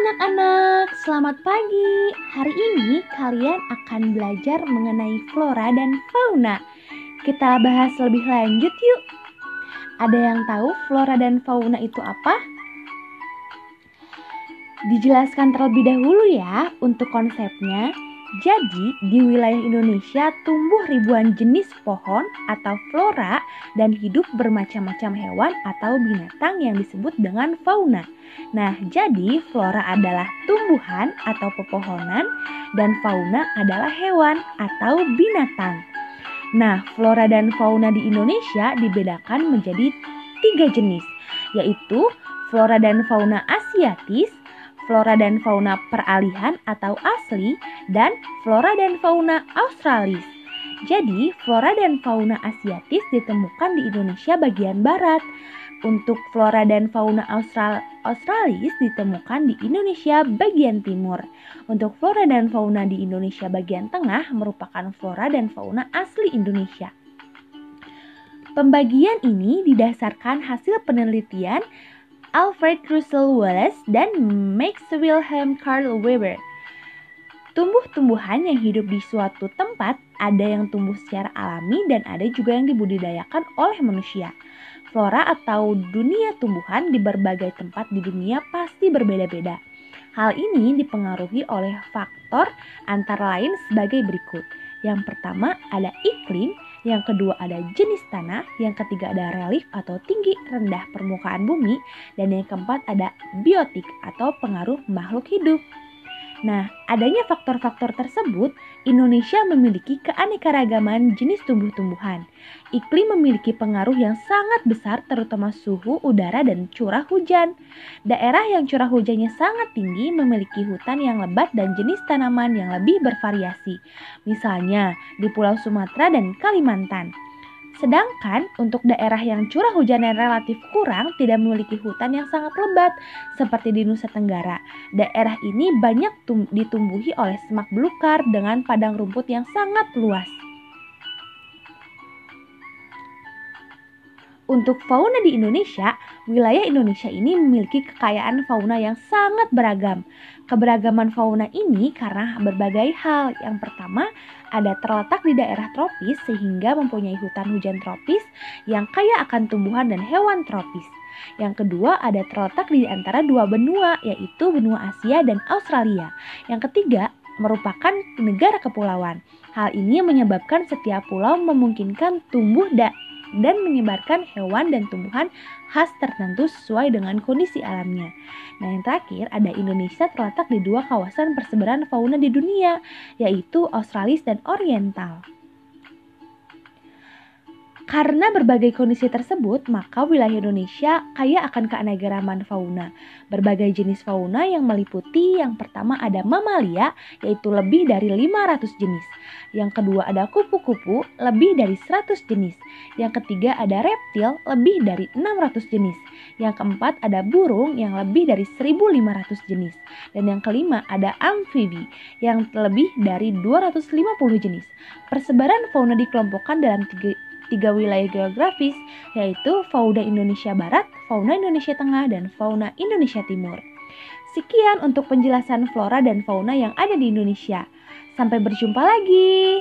anak-anak, selamat pagi. Hari ini kalian akan belajar mengenai flora dan fauna. Kita bahas lebih lanjut yuk. Ada yang tahu flora dan fauna itu apa? Dijelaskan terlebih dahulu ya untuk konsepnya. Jadi, di wilayah Indonesia tumbuh ribuan jenis pohon atau flora dan hidup bermacam-macam hewan atau binatang yang disebut dengan fauna. Nah, jadi flora adalah tumbuhan atau pepohonan dan fauna adalah hewan atau binatang. Nah, flora dan fauna di Indonesia dibedakan menjadi tiga jenis, yaitu flora dan fauna asiatis, flora dan fauna peralihan atau asli, dan flora dan fauna australis. Jadi, flora dan fauna asiatis ditemukan di Indonesia bagian barat. Untuk flora dan fauna austral australis ditemukan di Indonesia bagian timur. Untuk flora dan fauna di Indonesia bagian tengah merupakan flora dan fauna asli Indonesia. Pembagian ini didasarkan hasil penelitian Alfred Russel Wallace dan Max Wilhelm Carl Weber. Tumbuh-tumbuhan yang hidup di suatu tempat ada yang tumbuh secara alami dan ada juga yang dibudidayakan oleh manusia. Flora atau dunia tumbuhan di berbagai tempat di dunia pasti berbeda-beda. Hal ini dipengaruhi oleh faktor antara lain sebagai berikut. Yang pertama ada iklim, yang kedua ada jenis tanah, yang ketiga ada relief atau tinggi rendah permukaan bumi, dan yang keempat ada biotik atau pengaruh makhluk hidup. Nah, adanya faktor-faktor tersebut, Indonesia memiliki keanekaragaman jenis tumbuh-tumbuhan. Iklim memiliki pengaruh yang sangat besar terutama suhu udara dan curah hujan. Daerah yang curah hujannya sangat tinggi memiliki hutan yang lebat dan jenis tanaman yang lebih bervariasi. Misalnya, di Pulau Sumatera dan Kalimantan. Sedangkan untuk daerah yang curah hujannya relatif kurang tidak memiliki hutan yang sangat lebat seperti di Nusa Tenggara. Daerah ini banyak ditumbuhi oleh semak belukar dengan padang rumput yang sangat luas. Untuk fauna di Indonesia, wilayah Indonesia ini memiliki kekayaan fauna yang sangat beragam. Keberagaman fauna ini karena berbagai hal. Yang pertama, ada terletak di daerah tropis sehingga mempunyai hutan hujan tropis yang kaya akan tumbuhan dan hewan tropis. Yang kedua, ada terletak di antara dua benua, yaitu benua Asia dan Australia. Yang ketiga, merupakan negara kepulauan. Hal ini menyebabkan setiap pulau memungkinkan tumbuh da dan menyebarkan hewan dan tumbuhan khas tertentu sesuai dengan kondisi alamnya. Nah, yang terakhir ada Indonesia terletak di dua kawasan persebaran fauna di dunia, yaitu Australis dan Oriental. Karena berbagai kondisi tersebut, maka wilayah Indonesia kaya akan keanekaragaman fauna. Berbagai jenis fauna yang meliputi yang pertama ada mamalia, yaitu lebih dari 500 jenis. Yang kedua ada kupu-kupu, lebih dari 100 jenis. Yang ketiga ada reptil, lebih dari 600 jenis. Yang keempat ada burung yang lebih dari 1500 jenis. Dan yang kelima ada amfibi yang lebih dari 250 jenis. Persebaran fauna dikelompokkan dalam tiga tiga wilayah geografis, yaitu fauna Indonesia Barat, fauna Indonesia Tengah, dan fauna Indonesia Timur. Sekian untuk penjelasan flora dan fauna yang ada di Indonesia. Sampai berjumpa lagi.